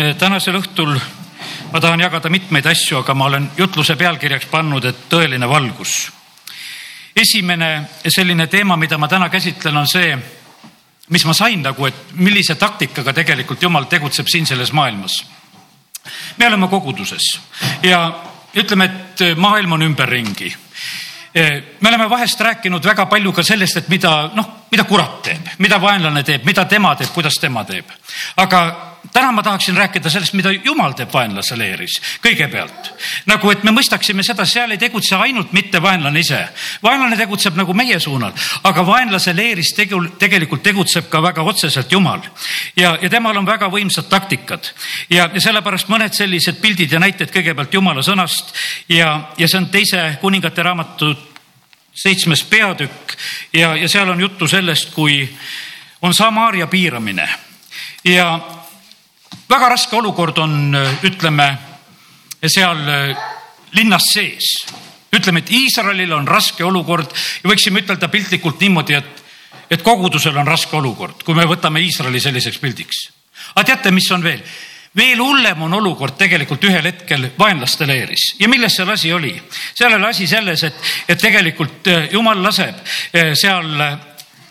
Eh, tänasel õhtul ma tahan jagada mitmeid asju, aga ma olen jutluse pealkirjaks pannud, et tõeline valgus. esimene selline teema, mida ma täna käsitlen, on see, mis ma sain nagu, et millise taktikaga tegelikult Jumal tegutseb siin selles maailmas. me oleme koguduses ja ütleme, et maailm on ümberringi Eh, me oleme vahest rääkinud väga palju ka sellest, et mida noh, mida kurat teeb, mida vaenlane teeb, mida tema teeb, kuidas tema teeb. aga täna ma tahaksin rääkida sellest, mida jumal teeb vaenlase leeris kõigepealt. nagu, et me mõistaksime seda, seal ei tegutse ainult mitte vaenlane ise. vaenlane tegutseb nagu meie suunal, aga vaenlase leeris tegu, tegelikult tegutseb ka väga otseselt Jumal. ja, ja temal on väga võimsad taktikad ja, ja sellepärast mõned sellised pildid ja näited kõigepealt Jumala sõnast ja, ja see on teise kuningate raamatu seitsmes peatükk ja, ja seal on juttu sellest, kui on Samaaria piiramine ja väga raske olukord on, ütleme seal linnas sees. ütleme, et Iisraelil on raske olukord ja võiksime ütelda piltlikult niimoodi, et, et kogudusel on raske olukord, kui me võtame Iisraeli selliseks pildiks. aga teate, mis on veel? veel hullem on olukord tegelikult ühel hetkel vaenlaste leeris ja milles seal asi oli? seal oli asi selles, et, et tegelikult eh, jumal laseb seal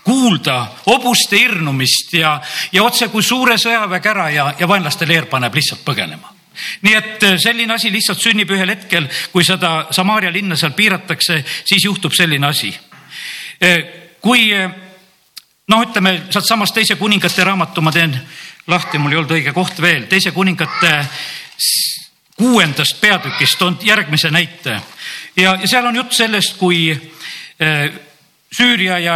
kuulda hobuste hirnumist ja, ja otse kui suure sõjaväe ära ja, ja vaenlaste leer paneb lihtsalt põgenema. Nii et äh, selline asi lihtsalt sünnib ühel hetkel, kui seda Samaaria linna seal piiratakse, siis juhtub selline asi. Äh, kui äh, noh, ütleme sealtsamast teise kuningate raamatu ma teen lahti, mul ei olnud õige koht veel, teise kuningate kuuendast peatükist on järgmise näite. Ja, ja seal on jutt sellest, kui Süüria ja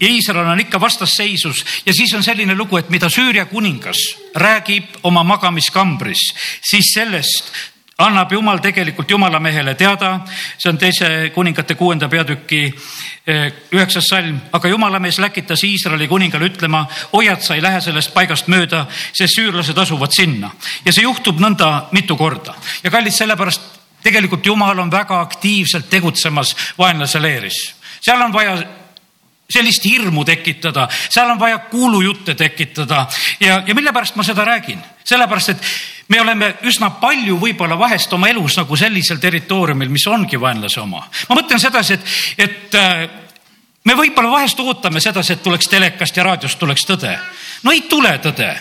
ja Iisrael on ikka vastasseisus. Ja siis on selline lugu, et mida Süüria kuningas räägib oma magamiskambris, siis sellest annab Jumal tegelikult Jumala mehele teada, see on teise kuningate kuuenda peatüki eh, üheksas salm, aga Jumala mees läkitas Iisraeli kuningale ütlema, hoiad, sa ei lähe sellest paigast mööda, sest süürlased asuvad sinna. Ja see juhtub nõnda mitu korda. Ja kallid, sellepärast tegelikult Jumal on väga aktiivselt tegutsemas vaenlase leeris, seal on vaja sellist hirmu tekitada, seal on vaja kuulujutte tekitada ja, ja mille pärast ma seda räägin? sellepärast, et me oleme üsna palju võib-olla vahest oma elus nagu sellisel territooriumil, mis ongi vaenlase oma. ma mõtlen sedasi, et, et äh, me võib-olla vahest ootame sedasi, et tuleks telekast ja raadiost tuleks tõde. no ei tule tõde,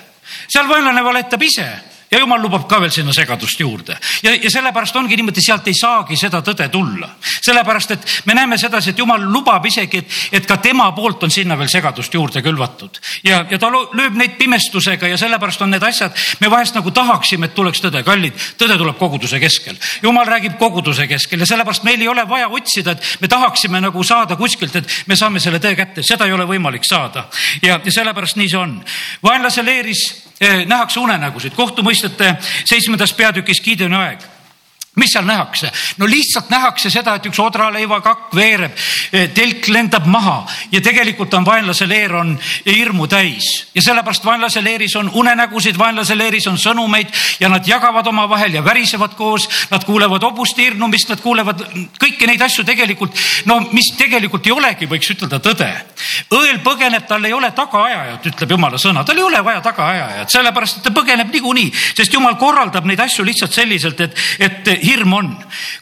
seal vaenlane valetab ise ja jumal lubab ka veel sinna segadust juurde ja, ja sellepärast ongi niimoodi, sealt ei saagi seda tõde tulla. sellepärast, et me näeme sedasi, et jumal lubab isegi, et, et ka tema poolt on sinna veel segadust juurde külvatud ja, ja ta lööb neid pimestusega ja sellepärast on need asjad, me vahest nagu tahaksime, et tuleks tõde, kallid, tõde tuleb koguduse keskel. jumal räägib koguduse keskel ja sellepärast meil ei ole vaja otsida, et me tahaksime nagu saada kuskilt, et me saame selle tõe kätte, seda ei ole võimalik saada. ja, ja sellepärast nii see on. vaenlase leeris Eh, nähakse unenägusid, kohtumõistjate seitsmendas peatükis Gideoni aeg mis seal nähakse? no lihtsalt nähakse seda, et üks odraleivakakk veereb, eh, telk lendab maha ja tegelikult on vaenlase leer on hirmu täis ja sellepärast vaenlase leeris on unenägusid, vaenlase leeris on sõnumeid ja nad jagavad omavahel ja värisevad koos. Nad kuulevad hobuste hirnumist, nad kuulevad kõiki neid asju tegelikult, no mis tegelikult ei olegi, võiks ütelda tõde. õel põgeneb, tal ei ole tagaajajat, ütleb jumala sõna, tal ei ole vaja tagaajajat, sellepärast et ta põgeneb niikuinii, sest jumal korraldab neid asju lihtsalt selliselt, et, et hirm on.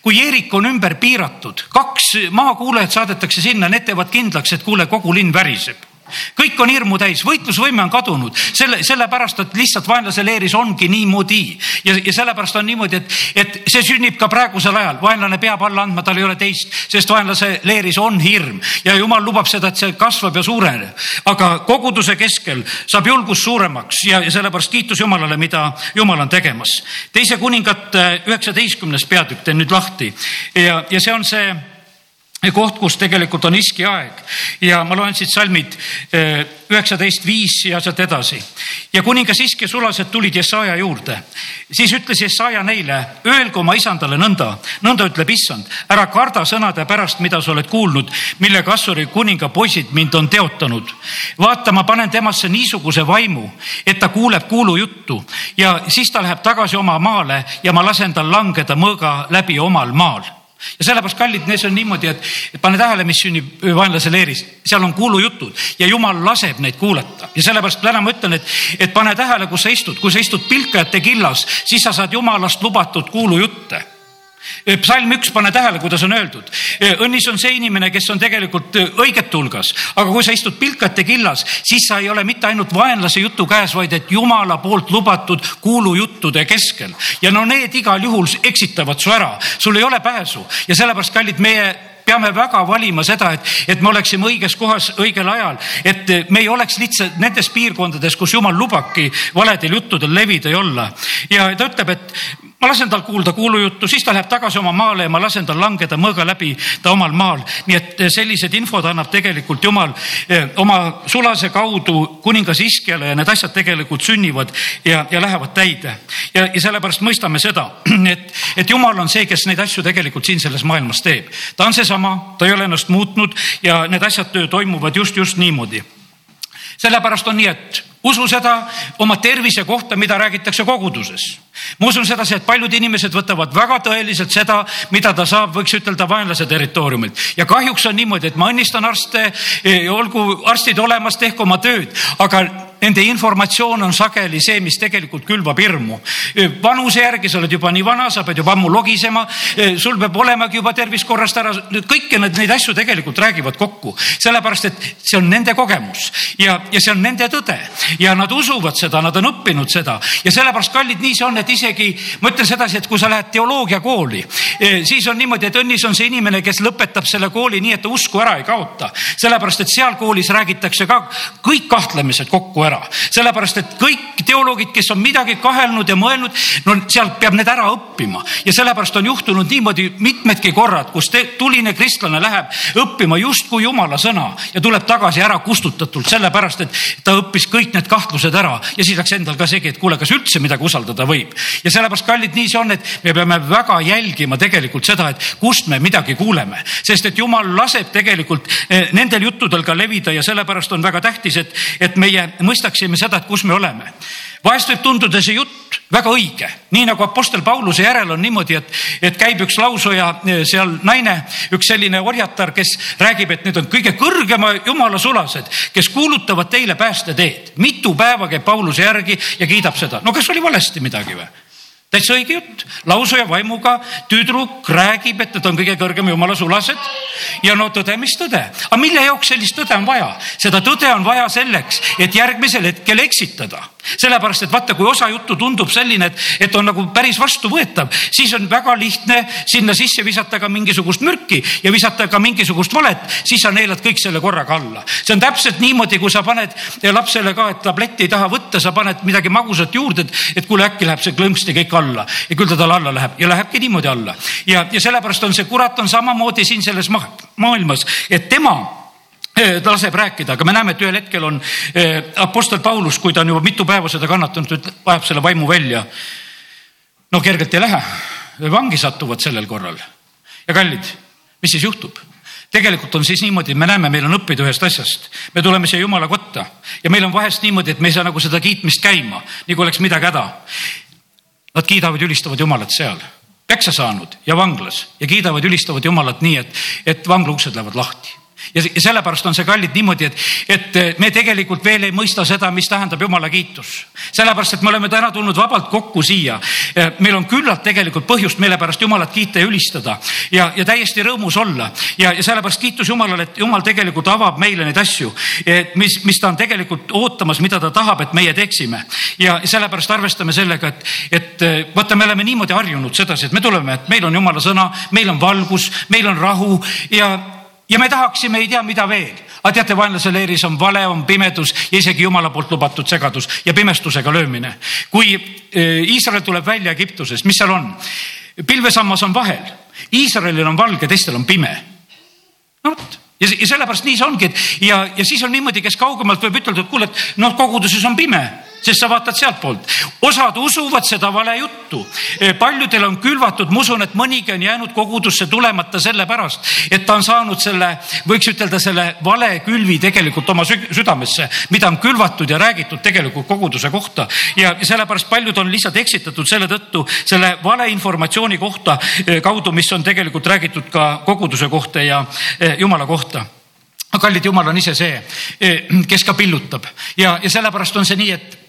kui Eerik on ümber piiratud, kaks maakuulajat saadetakse sinna, need teevad kindlaks, et kuule, kogu linn väriseb kõik on hirmu täis, võitlusvõime on kadunud, selle, sellepärast, et lihtsalt vaenlase leeris ongi niimoodi. Ja, ja sellepärast on niimoodi, et, et see sünnib ka praegusel ajal, vaenlane peab alla andma, tal ei ole teist, sest vaenlase leeris on hirm. Ja jumal lubab seda, et see kasvab ja suureneb. aga koguduse keskel saab julgus suuremaks. Ja, ja sellepärast kiitus Jumalale, mida Jumal on tegemas. teise kuningate üheksateistkümnes peatükk. Teen nüüd lahti. Ja, ja see on see koht, kus tegelikult on iski aeg. Ja ma loen siit salmid eh, üheksateist viis ja sealt edasi. ja kuningas iski sulased tulid Jesaja juurde, siis ütles Jesaja neile, öelgu oma isandale nõnda, nõnda ütleb issand, ära karda sõnade pärast, mida sa oled kuulnud, millega Assuri kuninga poisid mind on teotanud. vaata, ma panen temasse niisuguse vaimu, et ta kuuleb kuulujuttu. Ja siis ta läheb tagasi oma maale ja ma lasen tal langeda mõõga läbi omal maal ja sellepärast, kallid, see on niimoodi, et, pane tähele, mis sünnib vaenlase leeris, seal on kuulujutud ja jumal laseb neid kuulata. Ja sellepärast täna ma ütlen, et, et pane tähele, kus sa istud, kui sa istud pilkajate killas, siis sa saad jumalast lubatud kuulujutte psalm üks, pane tähele, kuidas on öeldud. õnnis on see inimene, kes on tegelikult õigete hulgas, aga kui sa istud pilkate killas, siis sa ei ole mitte ainult vaenlase jutu käes, vaid et jumala poolt lubatud kuulujuttude keskel. ja no need igal juhul eksitavad su ära, sul ei ole pääsu ja sellepärast, kallid, meie peame väga valima seda, et, et me oleksime õiges kohas õigel ajal, et me ei oleks lihtsalt nendes piirkondades, kus jumal lubabki valedel juttudel levida ja olla. ja ta ütleb, et ma lasen tal kuulda kuulujuttu, siis ta läheb tagasi oma maale ja ma lasen tal langeda mõõga läbi ta omal maal. nii et sellised infod annab tegelikult Jumal eh, oma sulase kaudu kuningas Iskjale ja need asjad tegelikult sünnivad ja, ja lähevad täide. ja, ja sellepärast mõistame seda, et, et Jumal on see, kes neid asju tegelikult siin selles maailmas teeb. ta on seesama, ta ei ole ennast muutnud ja need asjad toimuvad just, just niimoodi sellepärast on nii, et usu seda oma tervise kohta, mida räägitakse koguduses. Ma usun sedasi, et paljud inimesed võtavad väga tõeliselt seda, mida ta saab, võiks ütelda vaenlase territooriumilt. Ja kahjuks on niimoodi, et ma õnnistan arste, eh, olgu arstid olemas, tehku oma tööd, aga nende informatsioon on sageli see, mis tegelikult külvab hirmu. vanuse järgi sa oled juba nii vana, sa pead juba ammu logisema, sul peab olemagi juba tervis korrast ära, kõiki need, neid asju tegelikult räägivad kokku, sellepärast et see on nende kogemus ja, ja see on nende tõde. Ja nad usuvad seda, nad on õppinud seda. Ja sellepärast, kallid, nii see on, et isegi ma ütlen sedasi, et kui sa lähed teoloogiakooli, siis on niimoodi, et õnnis on see inimene, kes lõpetab selle kooli nii, et ta usku ära ei kaota, sellepärast et seal koolis räägitakse ka kõik kahtlemised kokku ära. Ära, sellepärast et kõik teoloogid, kes on midagi kahelnud ja mõelnud, no sealt peab need ära õppima. Ja sellepärast on juhtunud niimoodi mitmedki korrad, kus tuline kristlane läheb õppima justkui jumala sõna ja tuleb tagasi ära kustutatult, sellepärast et ta õppis kõik need kahtlused ära. Ja siis läks endal ka segi, et kuule, kas üldse midagi usaldada võib. Ja sellepärast, kallid, nii see on, et me peame väga jälgima tegelikult seda, et kust me midagi kuuleme, sest et jumal laseb tegelikult eh, nendel juttudel ka levida ja sellepärast on väga tähtis, et, et meie mõistaksime seda, et kus me oleme. vahest võib tunduda see jutt väga õige, nii nagu Apostel Pauluse järel on niimoodi, et, et käib üks lausuja eh, seal naine, üks selline orjatar, kes räägib, et need on kõige kõrgema jumala sulased, kes kuulutavad teile päästeteed. mitu päeva käib Pauluse järgi ja kiidab seda. no kas oli valesti midagi või? Täitsa õige jutt, lausuja vaimuga tüdruk räägib, et need on kõige kõrgem jumala sulased. Ja no tõde, mis tõde, aga mille jaoks sellist tõde on vaja? seda tõde on vaja selleks, et järgmisel hetkel eksitada sellepärast, et vaata, kui osa juttu tundub selline, et, et on nagu päris vastuvõetav, siis on väga lihtne sinna sisse visata ka mingisugust mürki ja visata ka mingisugust valet, siis sa neelad kõik selle korraga alla. see on täpselt niimoodi, kui sa paned lapsele ka, et tabletti ei taha võtta, sa paned midagi magusat juurde, et, et kuule, äkki läheb see klõmpsti kõik alla ja küll ta tal alla läheb ja lähebki niimoodi alla. ja, ja sellepärast on see kurat on samamoodi siin selles maailmas, et tema ta laseb rääkida, aga me näeme, et ühel hetkel on Apostel Paulus, kui ta on juba mitu päeva seda kannatanud, vajab selle vaimu välja. no kergelt ei lähe, vangi satuvad sellel korral. ja kallid, mis siis juhtub? tegelikult on siis niimoodi, me näeme, meil on õppida ühest asjast, me tuleme siia jumala kotta ja meil on vahest niimoodi, et me ei saa nagu seda kiitmist käima, kui oleks midagi häda. Nad kiidavad, ülistavad Jumalat seal, peksa saanud ja vanglas ja kiidavad, ülistavad Jumalat nii, et, et vangla uksed lähevad lahti ja sellepärast on see kallid niimoodi, et, et me tegelikult veel ei mõista seda, mis tähendab jumala kiitus. sellepärast, et me oleme täna tulnud vabalt kokku siia. meil on küllalt tegelikult põhjust, mille pärast jumalat kiita ja ülistada ja, ja täiesti rõõmus olla ja, ja sellepärast kiitus Jumalale, et Jumal tegelikult avab meile neid asju, mis, mis ta on tegelikult ootamas, mida ta tahab, et meie teeksime. ja sellepärast arvestame sellega, et, et vaata, me oleme niimoodi harjunud sedasi, et me tuleme, et meil on jumala sõna, meil on valgus, meil on rahu ja ja me tahaksime ei tea mida veel, aga teate, vaenlase leeris on vale, on pimedus ja isegi jumala poolt lubatud segadus ja pimestusega löömine. kui e, Iisrael tuleb välja Egiptusest, mis seal on? pilvesammas on vahel, Iisraelil on valge, teistel on pime. no vot ja, ja sellepärast nii see ongi, et ja, ja siis on niimoodi, kes kaugemalt võib ütelda, et kuule, et noh, koguduses on pime sest sa vaatad sealtpoolt. osad usuvad seda valejuttu. paljudel on külvatud, ma usun, et mõnigi on jäänud kogudusse tulemata sellepärast, et ta on saanud selle, võiks ütelda selle vale külvi tegelikult oma südamesse, mida on külvatud ja räägitud tegelikult koguduse kohta. ja sellepärast paljud on lihtsalt eksitatud selle tõttu selle valeinformatsiooni kohta kaudu, mis on tegelikult räägitud ka koguduse kohta ja jumala kohta kallid jumal on ise see, eh, kes ka pillutab ja, ja sellepärast on see nii, et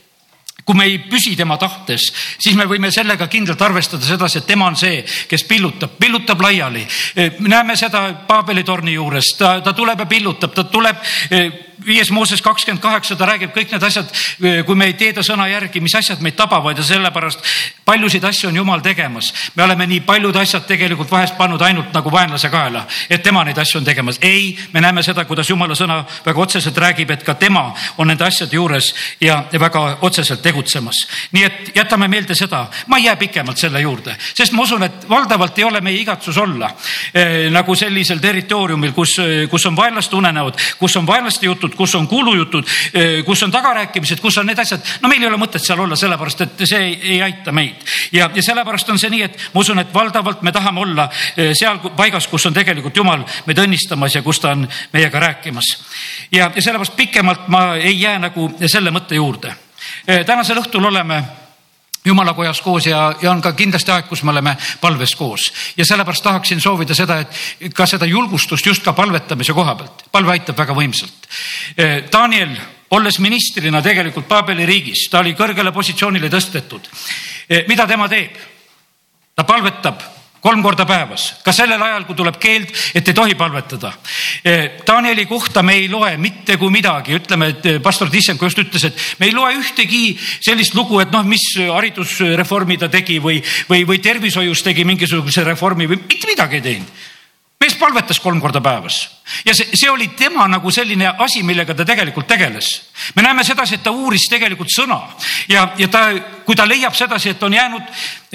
kui me ei püsi tema tahtes, siis me võime sellega kindlalt arvestada sedasi, et tema on see, kes pillutab, pillutab laiali. Näeme seda Paabeli torni juures, ta, ta tuleb ja pillutab, ta tuleb eh, viies Mooses kakskümmend kaheksa, ta räägib kõik need asjad, kui me ei tee ta sõna järgi, mis asjad meid tabavad ja sellepärast paljusid asju on jumal tegemas. me oleme nii paljud asjad tegelikult vahest pannud ainult nagu vaenlase kaela, et tema neid asju on tegemas. ei, me näeme seda, kuidas jumala sõna väga otseselt räägib, et ka tema on nende asjade juures ja, väga otseselt tegutsemas. nii et jätame meelde seda, ma ei jää pikemalt selle juurde, sest ma usun, et valdavalt ei ole meie igatsus olla eh, nagu sellisel territooriumil, kus, kus on vaenlaste unenäod, kus on vaenlaste jutud, kus on kuulujutud, eh, kus on tagarääkimised, kus on need asjad. no meil ei ole mõtet seal olla, sellepärast et see ei, ei aita meid. ja, ja sellepärast on see nii, et ma usun, et valdavalt me tahame olla eh, seal paigas, kus on tegelikult Jumal meid õnnistamas ja kus ta on meiega rääkimas. ja, ja sellepärast pikemalt ma ei jää nagu selle mõtte juurde. Eh, tänasel õhtul oleme jumalakojas koos ja, ja on ka kindlasti aeg, kus me oleme palves koos. ja sellepärast tahaksin soovida seda, et ka seda julgustust just ka palvetamise koha pealt. palve aitab väga võimsalt. Eh, Daniel, olles ministrina tegelikult Paabeli riigis, ta oli kõrgele positsioonile tõstetud. Eh, mida tema teeb? ta palvetab kolm korda päevas, ka sellel ajal, kui tuleb keeld, et ei tohi palvetada. Danieli kohta me ei loe mitte kui midagi, ütleme, et eh, pastor Tissenko just ütles, et me ei loe ühtegi sellist lugu, et noh, mis haridusreformi ta tegi või, või, või tervishoius tegi mingisuguse reformi või mitte midagi ei teinud. Mees palvetas kolm korda päevas. Ja see, see oli tema nagu selline asi, millega ta tegelikult tegeles. me näeme sedasi, et ta uuris tegelikult sõna. Ja, ja ta, kui ta leiab sedasi, et on jäänud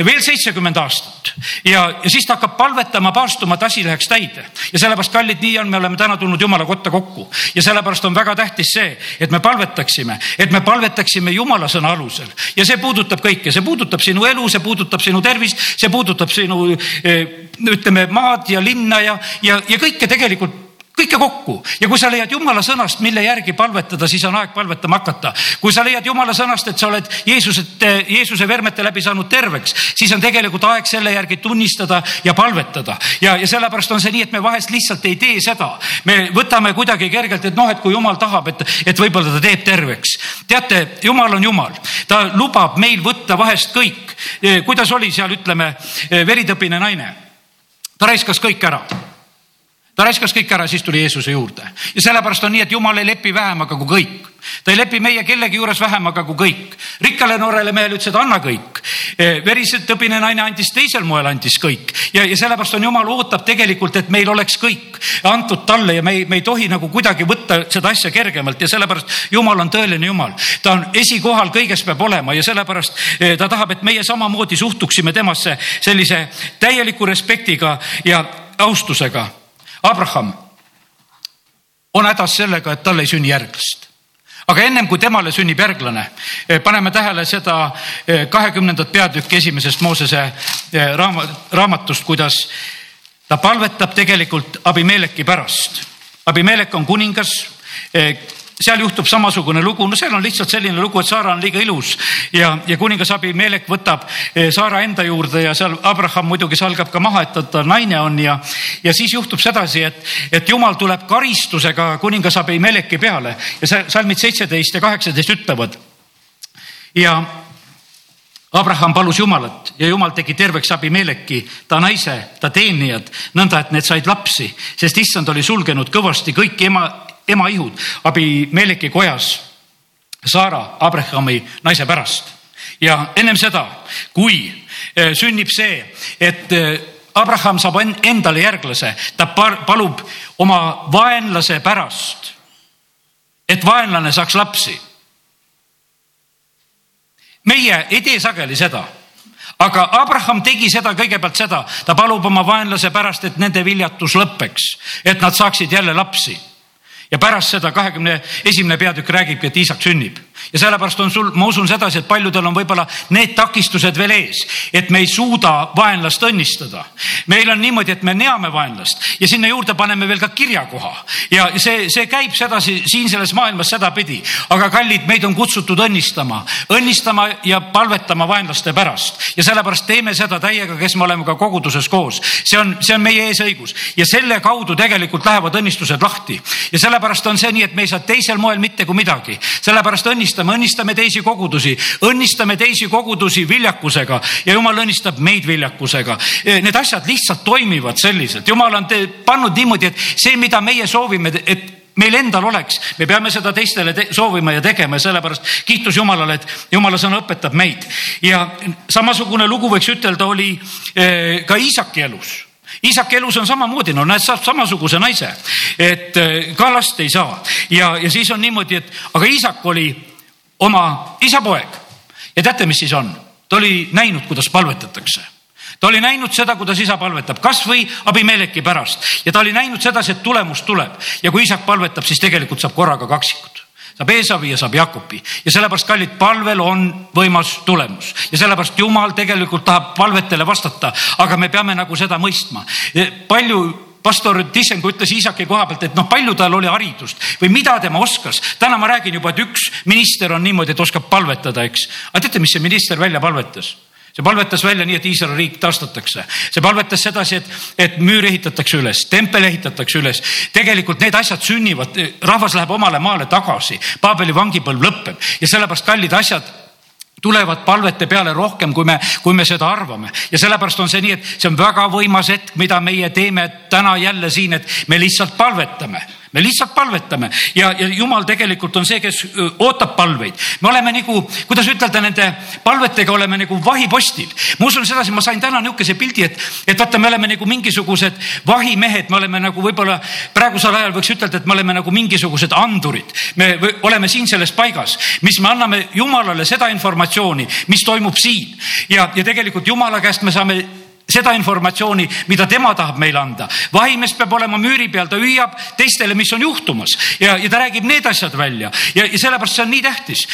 veel seitsekümmend aastat ja, ja siis ta hakkab palvetama paastuma, et asi läheks täide. ja sellepärast, kallid, nii on, me oleme täna tulnud jumala kotta kokku. Ja sellepärast on väga tähtis see, et me palvetaksime, et me palvetaksime jumala sõna alusel. Ja see puudutab kõike, see puudutab sinu elu, see puudutab sinu tervist, see puudutab sinu eh, ütleme maad ja linna ja, ja, ja kõike tegelikult kõike kokku ja kui sa leiad jumala sõnast, mille järgi palvetada, siis on aeg palvetama hakata. kui sa leiad jumala sõnast, et sa oled Jeesuset, Jeesuse vermete läbi saanud terveks, siis on tegelikult aeg selle järgi tunnistada ja palvetada. ja, ja sellepärast on see nii, et me vahest lihtsalt ei tee seda. me võtame kuidagi kergelt, et noh, et kui jumal tahab, et, et võib-olla ta teeb terveks. teate, jumal on jumal, ta lubab meil võtta vahest kõik. kuidas oli seal, ütleme, veritõbine naine ta raiskas kõik ära ta raiskas kõik ära, siis tuli Jeesuse juurde ja sellepärast on nii, et jumal ei lepi vähemaga kui kõik. ta ei lepi meie kellegi juures vähemaga kui kõik. rikkale noorele mehele ütles, et anna kõik. E, veriselt tõbine naine andis teisel moel, andis kõik ja, ja sellepärast on jumal ootab tegelikult, et meil oleks kõik antud talle ja me ei, me ei tohi nagu kuidagi võtta seda asja kergemalt ja sellepärast jumal on tõeline jumal. ta on esikohal, kõiges peab olema ja sellepärast e, ta tahab, et meie samamoodi suhtuksime temasse sellise täieliku respektiga ja austusega Abraham on hädas sellega, et tal ei sünni järglast. aga ennem kui temale sünnib järglane, eh, paneme tähele seda eh, kahekümnendat peatükki esimesest Moosese eh, raamatust, kuidas ta palvetab tegelikult Abimeleki pärast. Abimelek on kuningas seal juhtub samasugune lugu, no seal on lihtsalt selline lugu, et Saara on liiga ilus ja, ja kuningas Abimelek võtab eh, Saara enda juurde ja seal Abraham muidugi salgab ka maha, et ta, naine on ja, ja siis juhtub sedasi, et, et jumal tuleb karistusega kuningas Abimeleki peale ja salmid seitseteist ja kaheksateist ütlevad. ja Abraham palus Jumalat ja Jumal tegi terveks Abimeleki, ta naise, ta teenijad, nõnda et need said lapsi, sest issand oli sulgenud kõvasti kõiki ema, ema ihud Abimeleki kojas Saara, Abrahami naise pärast. ja ennem seda, kui eh, sünnib see, et eh, Abraham saab endale järglase, ta palub oma vaenlase pärast, et vaenlane saaks lapsi. meie ei tee sageli seda aga Abraham tegi seda kõigepealt seda, ta palub oma vaenlase pärast, et nende viljatus lõpeks, et nad saaksid jälle lapsi ja pärast seda kahekümne esimene peatükk räägibki, et Iisak sünnib ja sellepärast on sul, ma usun sedasi, et paljudel on võib-olla need takistused veel ees, et me ei suuda vaenlast õnnistada. meil on niimoodi, et me neame vaenlast ja sinna juurde paneme veel ka kirjakoha. Ja see, see käib sedasi siin selles maailmas sedapidi, aga kallid, meid on kutsutud õnnistama, õnnistama ja palvetama vaenlaste pärast. Ja sellepärast teeme seda täiega, kes me oleme ka koguduses koos. see on, see on meie eesõigus ja selle kaudu tegelikult lähevad õnnistused lahti. Ja sellepärast on see nii, et me ei saa teisel moel mitte kui midagi, sellepärast õnnistame, õnnistame teisi kogudusi, õnnistame teisi kogudusi viljakusega. Ja jumal õnnistab meid viljakusega. Need asjad lihtsalt toimivad selliselt, jumal on pannud niimoodi, et see, mida meie soovime, et meil endal oleks, me peame seda teistele te soovima ja tegema. Ja sellepärast kiitus Jumalale, et Jumala sõna õpetab meid. ja samasugune lugu võiks ütelda, oli eh, ka Iisaki elus. Isaki elus on samamoodi, no näed, saab samasuguse naise, et eh, ka last ei saa. Ja, ja siis on niimoodi, et aga isak oli oma isa poeg. Ja teate, mis siis on? ta oli näinud, kuidas palvetatakse. Ta oli näinud seda, kuidas isa palvetab, kasvõi Abimeleki pärast. Ja ta oli näinud sedasi, et tulemus tuleb. Ja kui isak palvetab, siis tegelikult saab korraga kaksikud. Saab Eesavi ja saab Jakobi. Ja sellepärast, kallid, palvel on võimas tulemus. Ja sellepärast Jumal tegelikult tahab palvetele vastata, aga me peame nagu seda mõistma. palju pastor Tissenko ütles Iisaki koha pealt, et noh, palju tal oli haridust või mida tema oskas. täna ma räägin juba, et üks minister on niimoodi, et oskab palvetada, eks. aga teate, mis see minister välja palvetas? see palvetas välja nii, et Iisraeli riik taastatakse. see palvetas sedasi, et, et müür ehitatakse üles, tempel ehitatakse üles. tegelikult need asjad sünnivad, rahvas läheb omale maale tagasi, Paabeli vangipõlv lõpeb ja sellepärast kallid asjad tulevad palvete peale rohkem, kui me, kui me seda arvame. Ja sellepärast on see nii, et see on väga võimas hetk, mida meie teeme täna jälle siin, et me lihtsalt palvetame me lihtsalt palvetame ja, ja jumal tegelikult on see, kes ootab palveid. me oleme nagu, kuidas ütelda, nende palvetega oleme nagu vahipostil. ma usun sedasi, ma sain täna nihukese pildi, et, et vaata, me oleme nagu mingisugused vahimehed, me oleme nagu võib-olla praegusel ajal võiks ütelda, et me oleme nagu mingisugused andurid. me oleme siin selles paigas, mis me anname Jumalale seda informatsiooni, mis toimub siin ja, ja tegelikult Jumala käest me saame seda informatsiooni, mida tema tahab meile anda. vahimees peab olema müüri peal, ta hüüab teistele, mis on juhtumas ja, ja ta räägib need asjad välja ja, ja sellepärast see on nii tähtis.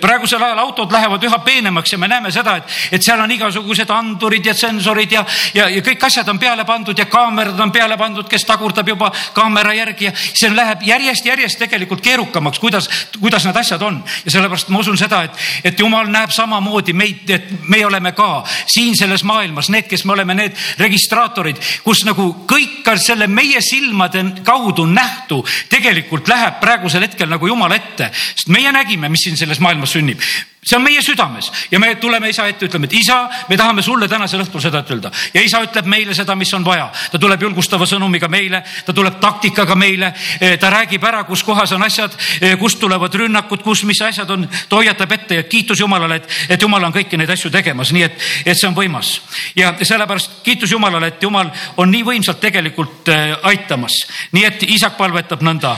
praegusel ajal autod lähevad üha peenemaks ja me näeme seda, et, et seal on igasugused andurid ja tsensorid ja, ja, ja kõik asjad on peale pandud ja kaamerad on peale pandud, kes tagurdab juba kaamera järgi ja see läheb järjest-järjest tegelikult keerukamaks, kuidas, kuidas need asjad on ja sellepärast ma usun seda, et, et jumal näeb samamoodi meid, et me oleme ka siin selles maailmas need, kes me oleme need registraatorid, kus nagu kõik ka selle meie silmade kaudu nähtu tegelikult läheb praegusel hetkel nagu Jumala ette, sest meie nägime, mis siin selles maailmas sünnib see on meie südames. Ja me tuleme isa ette, ütleme, et isa, me tahame sulle tänasel õhtul seda ütelda. Ja isa ütleb meile seda, mis on vaja. ta tuleb julgustava sõnumiga meile, ta tuleb taktikaga meile, eh, ta räägib ära, kus kohas on asjad, eh, kust tulevad rünnakud, kus, mis asjad on, ta hoiatab ette ja kiitus Jumalale, et, et Jumal on kõiki neid asju tegemas, nii et, et see on võimas. ja sellepärast kiitus Jumalale, et Jumal on nii võimsalt tegelikult eh, aitamas, nii et isak palvetab nõnda.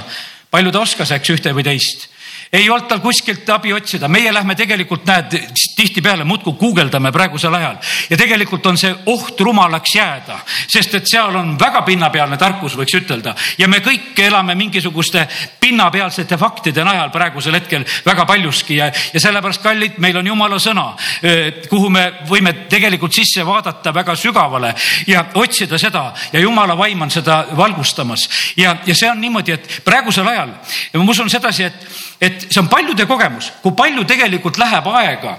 Palju ta oskas, eks ühte või teist ei olnud tal kuskilt abi otsida, meie lähme tegelikult, näed, tihtipeale muudkui guugeldame praegusel ajal. Ja tegelikult on see oht rumalaks jääda, sest et seal on väga pinnapealne tarkus, võiks ütelda. Ja me kõik elame mingisuguste pinnapealsete faktide najal praegusel hetkel väga paljuski. Ja, ja sellepärast, kallid, meil on jumala sõna, kuhu me võime tegelikult sisse vaadata väga sügavale ja otsida seda ja jumala vaim on seda valgustamas. Ja, ja see on niimoodi, et praegusel ajal ja ma usun sedasi, et, et see on paljude kogemus, kui palju tegelikult läheb aega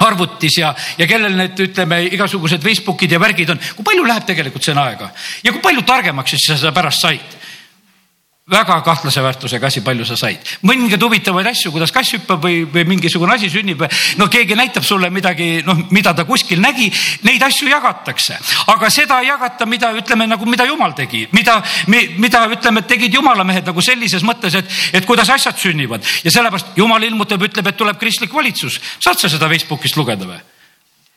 arvutis ja, ja kellel need, ütleme, igasugused Facebookid ja värgid on, kui palju läheb tegelikult sinna aega? Ja kui palju targemaks siis sa seda pärast said väga kahtlase väärtusega asi, palju sa said. mõningaid huvitavaid asju, kuidas kass hüppab või, või mingisugune asi sünnib. no keegi näitab sulle midagi, noh, mida ta kuskil nägi, neid asju jagatakse, aga seda ei jagata, mida ütleme nagu, mida jumal tegi, mida, mida ütleme, tegid jumala mehed nagu sellises mõttes, et, et kuidas asjad sünnivad ja sellepärast jumal ilmutab, ütleb, et tuleb kristlik valitsus. saad sa seda Facebookist lugeda või?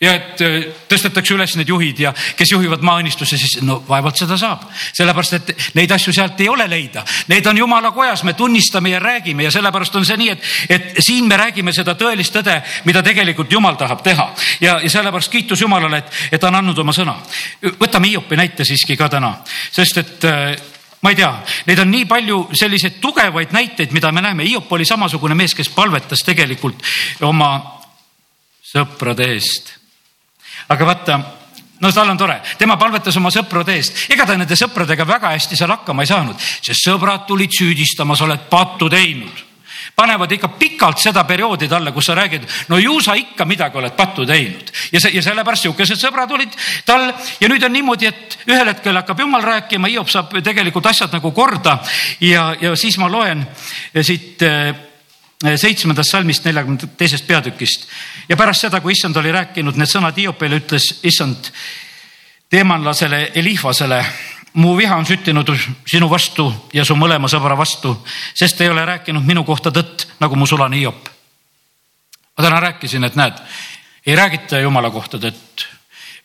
Ja et äh, tõstetakse üles need juhid ja kes juhivad maaõnnistusse, siis no vaevalt seda saab, sellepärast et neid asju sealt ei ole leida. Need on jumala kojas, me tunnistame ja räägime ja sellepärast on see nii, et, et siin me räägime seda tõelist tõde, mida tegelikult jumal tahab teha ja, ja sellepärast kiitus Jumalale, et, et ta on andnud oma sõna. võtame Hiopi näite siiski ka täna, sest et äh, ma ei tea, neid on nii palju selliseid tugevaid näiteid, mida me näeme. Hiop oli samasugune mees, kes palvetas tegelikult oma sõprade eest. Aga vaata no tal on tore, tema palvetas oma sõprade eest, ega ta nende sõpradega väga hästi seal hakkama ei saanud, sest sõbrad tulid süüdistama, sa oled pattu teinud. Panevad ikka pikalt seda perioodi talle, kus sa räägid, no ju sa ikka midagi oled pattu teinud. Ja see ja sellepärast sihukesed sõbrad olid tal. Ja nüüd on niimoodi, et ühel hetkel hakkab jumal rääkima, Hiop saab tegelikult asjad nagu korda. Ja, ja siis ma loen siit eh, seitsmendast salmist neljakümne teisest peatükist. Ja pärast seda, kui issand oli rääkinud need sõnad Hiopile, ütles issand teemanlasele Elihvasele mu viha on süttinud sinu vastu ja su mõlema sõbra vastu, sest ei ole rääkinud minu kohta tõtt, nagu mu sulane Hiop. ma täna rääkisin, et näed, ei räägita jumala kohta tõtt.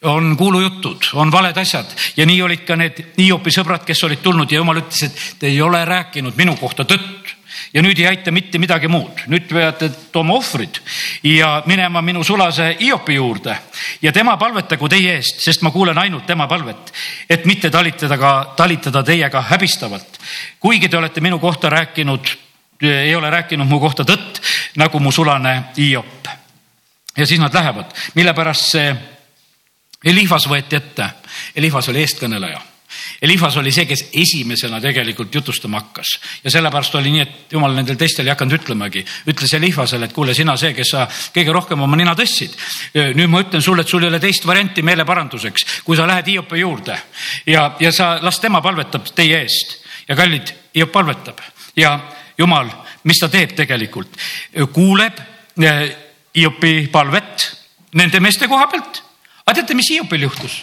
On kuulujutud, on valed asjad. Ja nii olid ka need Hiopi sõbrad, kes olid tulnud ja jumal ütles, et te ei ole rääkinud minu kohta tõtt ja nüüd ei aita mitte midagi muud, nüüd peate tooma ohvrid ja minema minu sulase Hiopi juurde ja tema palvetagu teie eest, sest ma kuulen ainult tema palvet, et mitte talitada ka, talitada teiega häbistavalt. kuigi te olete minu kohta rääkinud, ei ole rääkinud mu kohta tõtt, nagu mu sulane Hiop. ja siis nad lähevad, mille pärast see Elihvas võeti ette. Elihvas oli eestkõneleja Elifas oli see, kes esimesena tegelikult jutustama hakkas ja sellepärast oli nii, et jumal nendel teistel ei hakanud ütlemagi. ütles Elifasele, et kuule, sina see, kes sa kõige rohkem oma nina tõstsid. nüüd ma ütlen sulle, et sul ei ole teist varianti meeleparanduseks, kui sa lähed Hiopi juurde ja, ja sa las tema palvetab teie eest ja kallid, Hiop palvetab ja jumal, mis ta teeb tegelikult, kuuleb Hiopi palvet nende meeste koha pealt. aga teate, mis Hiopil juhtus?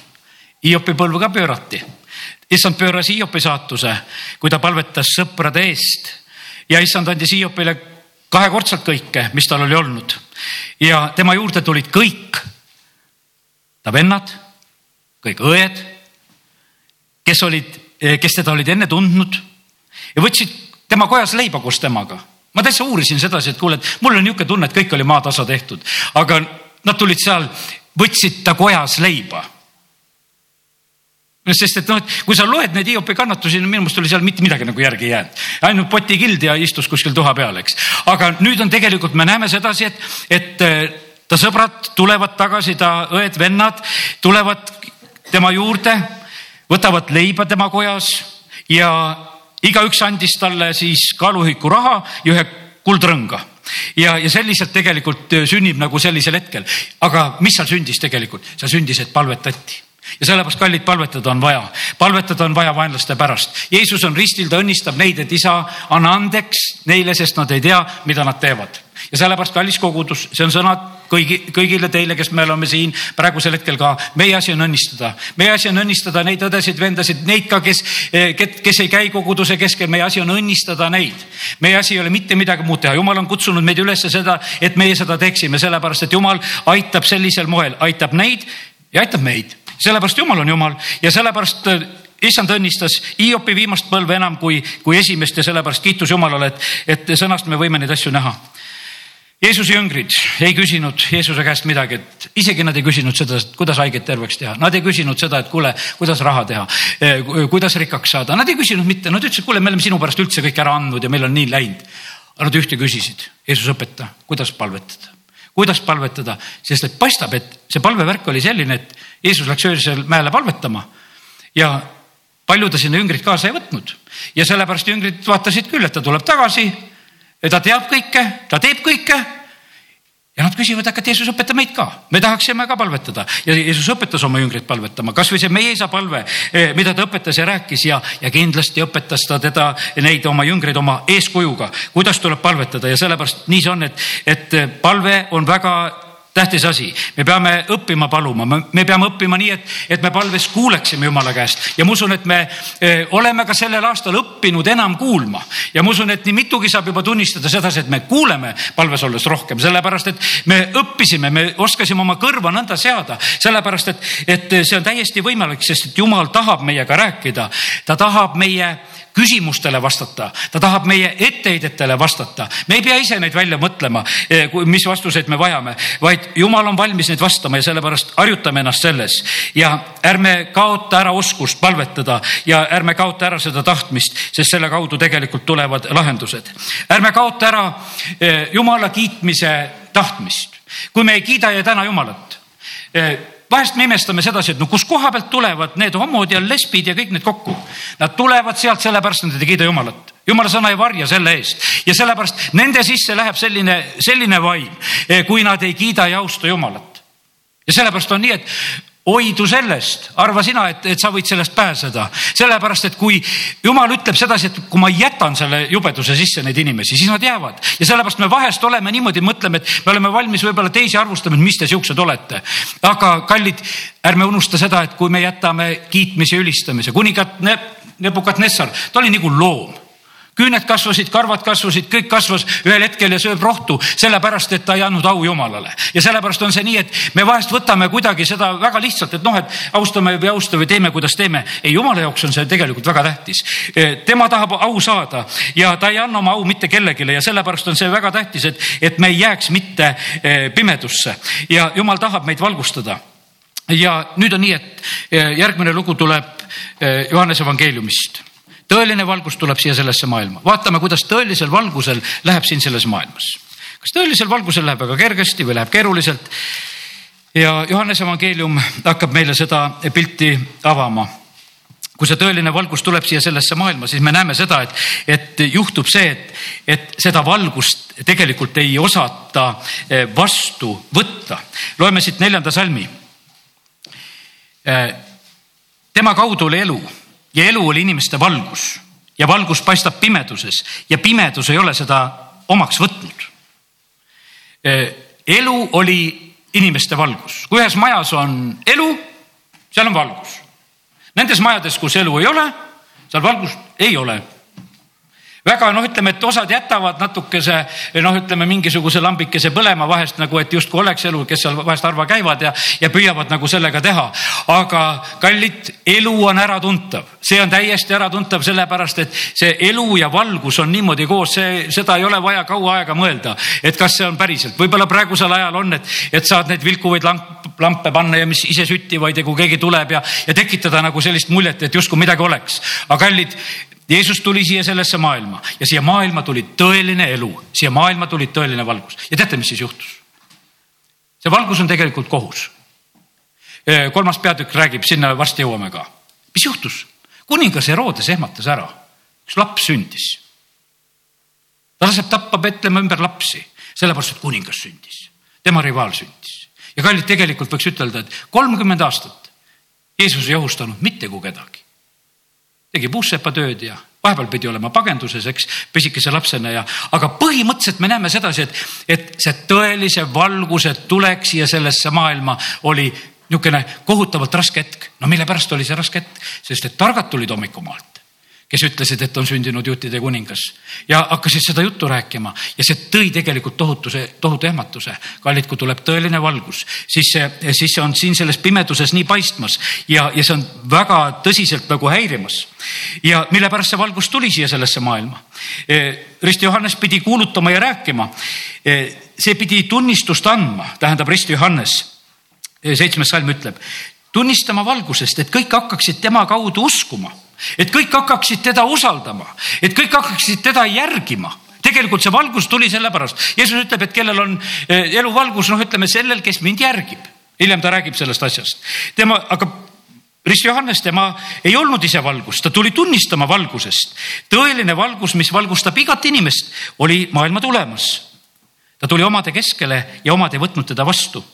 Hiopi põlv ka pöörati issand pööras Hiopi saatuse, kui ta palvetas sõprade eest ja issand andis Hiopile kahekordselt kõike, mis tal oli olnud. ja tema juurde tulid kõik ta vennad, kõik õed, kes olid, kes teda olid enne tundnud ja võtsid tema kojas leiba koos temaga. ma täitsa uurisin sedasi, et kuule, et mul on niisugune tunne, et kõik oli maatasa tehtud, aga nad tulid seal, võtsid ta kojas leiba sest et noh, et kui sa loed neid Hiopi kannatusi, no minu meelest oli seal mitte midagi nagu järgi jäänud. ainult potikild ja istus kuskil tuha peal, eks. aga nüüd on tegelikult, me näeme sedasi, et, et eh, ta sõbrad tulevad tagasi, ta õed-vennad tulevad tema juurde, võtavad leiba tema kojas ja igaüks andis talle siis kaaluühiku raha ja ühe kuldrõnga ja, ja selliselt tegelikult sünnib nagu sellisel hetkel. aga mis seal sündis tegelikult? seal sündis, et palvetati ja sellepärast, kallid, palvetada on vaja, palvetada on vaja vaenlaste pärast. Jeesus on ristil, ta õnnistab neid, et isa, anna andeks neile, sest nad ei tea, mida nad teevad. ja sellepärast, kallis kogudus, see on sõnad kõigi, kõigile teile, kes me oleme siin praegusel hetkel ka. meie asi on õnnistada, meie asi on õnnistada neid õdesid, vendasid, neid ka, kes, kes ei käi koguduse keskel, meie asi on õnnistada neid. meie asi ei ole mitte midagi muud teha, jumal on kutsunud meid üles seda, et meie seda teeksime, sellepärast et jumal aitab sellisel moel, aitab neid ja aitab meid sellepärast Jumal on Jumal. Ja sellepärast äh, issand õnnistas Hiopi viimast põlve enam kui, kui esimest ja sellepärast kiitus Jumalale, et, et sõnast me võime neid asju näha. Jeesuse jüngrid ei küsinud Jeesuse käest midagi, et isegi nad ei küsinud seda, et kuidas haiget terveks teha, nad ei küsinud seda, et kuule, kuidas raha teha, eh, kuidas rikkaks saada, nad ei küsinud mitte, nad ütlesid, kuule, me oleme sinu pärast üldse kõik ära andnud ja meil on nii läinud. nad ühte küsisid, Jeesus õpeta, kuidas palvetada, kuidas palvetada, sest et paistab, et see palvevärk oli selline, et Jeesus läks öösel mäele palvetama ja palju ta sinna jüngrid kaasa ei võtnud ja sellepärast jüngrid vaatasid küll, et ta tuleb tagasi. ta teab kõike, ta teeb kõike. Ja nad küsivad, aga Jeesus õpeta meid ka, me tahaksime ka palvetada. Ja Jeesus õpetas oma jüngreid palvetama, kasvõi see meie isa palve, eh, mida ta õpetas ja rääkis ja, ja kindlasti õpetas ta teda, neid oma jüngreid oma eeskujuga, kuidas tuleb palvetada? Ja sellepärast nii see on, et, et palve on väga tähtis asi, me peame õppima paluma, me peame õppima nii, et, et me palves kuuleksime Jumala käest. Ja ma usun, et me eh, oleme ka sellel aastal õppinud enam kuulma. Ja ma usun, et nii mitugi saab juba tunnistada sedasi, et me kuuleme palves olles rohkem, sellepärast et me õppisime, me oskasime oma kõrva nõnda seada, sellepärast et, et see on täiesti võimalik, sest et Jumal tahab meiega rääkida, ta tahab meie küsimustele vastata, ta tahab meie etteheidetele vastata. me ei pea ise neid välja mõtlema, eh, mis vastuseid me vajame, vaid jumal on valmis neid vastama ja sellepärast harjutame ennast selles ja ärme kaota ära oskust palvetada ja ärme kaota ära seda tahtmist, sest selle kaudu tegelikult tulevad lahendused. ärme kaota ära eh, jumala kiitmise tahtmist, kui me ei kiida ja täna jumalat eh, vahest me imestame sedasi, et no kus koha pealt tulevad need homod ja lesbid ja kõik need kokku. Nad tulevad sealt sellepärast, et nad ei kiida Jumalat. jumala sõna ei varja selle eest ja sellepärast nende sisse läheb selline, selline vaim, eh, kui nad ei kiida ja austa Jumalat. ja sellepärast on nii, et hoidu sellest, arva sina, et, et sa võid sellest pääseda, sellepärast et kui jumal ütleb sedasi, et kui ma jätan selle jubeduse sisse neid inimesi, siis nad jäävad. Ja sellepärast me vahest oleme niimoodi, mõtleme, et me oleme valmis võib-olla teisi arvustama, et mis te siuksed olete. aga kallid, ärme unusta seda, et kui me jätame kiitmise, ülistamise, kuningat Nebukadnessar, ta oli nagu loom küüned kasvasid, karvad kasvasid, kõik kasvas ühel hetkel ja sööb rohtu, sellepärast et ta ei andnud au Jumalale. ja sellepärast on see nii, et me vahest võtame kuidagi seda väga lihtsalt, et noh, et austame või austa või teeme, kuidas teeme. ei, Jumala jaoks on see tegelikult väga tähtis. E, tema tahab au saada ja ta ei anna oma au mitte kellelegi ja sellepärast on see väga tähtis, et, et me ei jääks mitte e, pimedusse ja Jumal tahab meid valgustada ja nüüd on nii, et e, järgmine lugu tuleb Johannese evangeeliumist tõeline valgus tuleb siia sellesse maailma, vaatame, kuidas tõelisel valgusel läheb siin selles maailmas. kas tõelisel valgusel läheb väga kergesti või läheb keeruliselt? ja Johannese evangeelium hakkab meile seda pilti avama kui see tõeline valgus tuleb siia sellesse maailma, siis me näeme seda, et, et juhtub see, et, et seda valgust tegelikult ei osata eh, vastu võtta. loeme siit neljanda salmi. Eh, tema kaudu oli elu ja elu oli inimeste valgus ja valgus paistab pimeduses ja pimedus ei ole seda omaks võtnud. elu oli inimeste valgus, kui ühes majas on elu, seal on valgus. Nendes majades, kus elu ei ole, seal valgust ei ole väga noh, ütleme, et osad jätavad natukese noh, ütleme mingisuguse lambikese põlema vahest nagu, et justkui oleks elu, kes seal vahest harva käivad ja, ja püüavad nagu sellega teha. aga kallid, elu on äratuntav, see on täiesti äratuntav, sellepärast et see elu ja valgus on niimoodi koos, see, seda ei ole vaja kaua aega mõelda, et kas see on päriselt, võib-olla praegusel ajal on, et, et saad neid vilkuvaid lamp, lampe panna ja mis ise süttivaid ja kui keegi tuleb ja, ja tekitada nagu sellist muljet, et justkui midagi oleks. aga kallid, Jeesus tuli siia sellesse maailma ja siia maailma tuli tõeline elu, siia maailma tuli tõeline valgus ja teate, mis siis juhtus? see valgus on tegelikult kohus. kolmas peatükk räägib, sinna varsti jõuame ka. mis juhtus? kuningas Herodes ehmatas ära, üks laps sündis. ta laseb tappa Petlemma ümber lapsi, sellepärast et kuningas sündis, tema rivaal sündis ja kallid, tegelikult võiks ütelda, et kolmkümmend aastat Jeesus ei ohustanud mitte kui kedagi tegi puussepatööd ja vahepeal pidi olema pagenduses, eks, pisikese lapsena ja, aga põhimõtteliselt me näeme sedasi, et, et see tõelise valguse tulek siia sellesse maailma oli niisugune kohutavalt raske hetk. no mille pärast oli see raske hetk, sest et targad tulid hommikumaalt kes ütlesid, et on sündinud juutide kuningas ja hakkasid seda juttu rääkima ja see tõi tegelikult tohutuse, tohutu ehmatuse. kallid, kui tuleb tõeline valgus, siis see, siis see on siin selles pimeduses nii paistmas ja, ja see on väga tõsiselt nagu häirimas. ja mille pärast see valgus tuli siia sellesse maailma? E, Risti Johannes pidi kuulutama ja rääkima. E, see pidi tunnistust andma, tähendab Risti Johannes e, seitsmes salm ütleb, tunnistama valgusest, et kõik hakkaksid tema kaudu uskuma et kõik hakkaksid teda usaldama, et kõik hakkaksid teda järgima tegelikult see valgus tuli sellepärast, Jeesus ütleb, et kellel on eh, eluvalgus, noh, ütleme sellel, kes mind järgib. hiljem ta räägib sellest asjast. tema, aga Rist Johannes, tema ei olnud ise valgus, ta tuli tunnistama valgusest. tõeline valgus, mis valgustab igat inimest, oli maailma tulemas. ta tuli omade keskele ja omad ei võtnud teda vastu.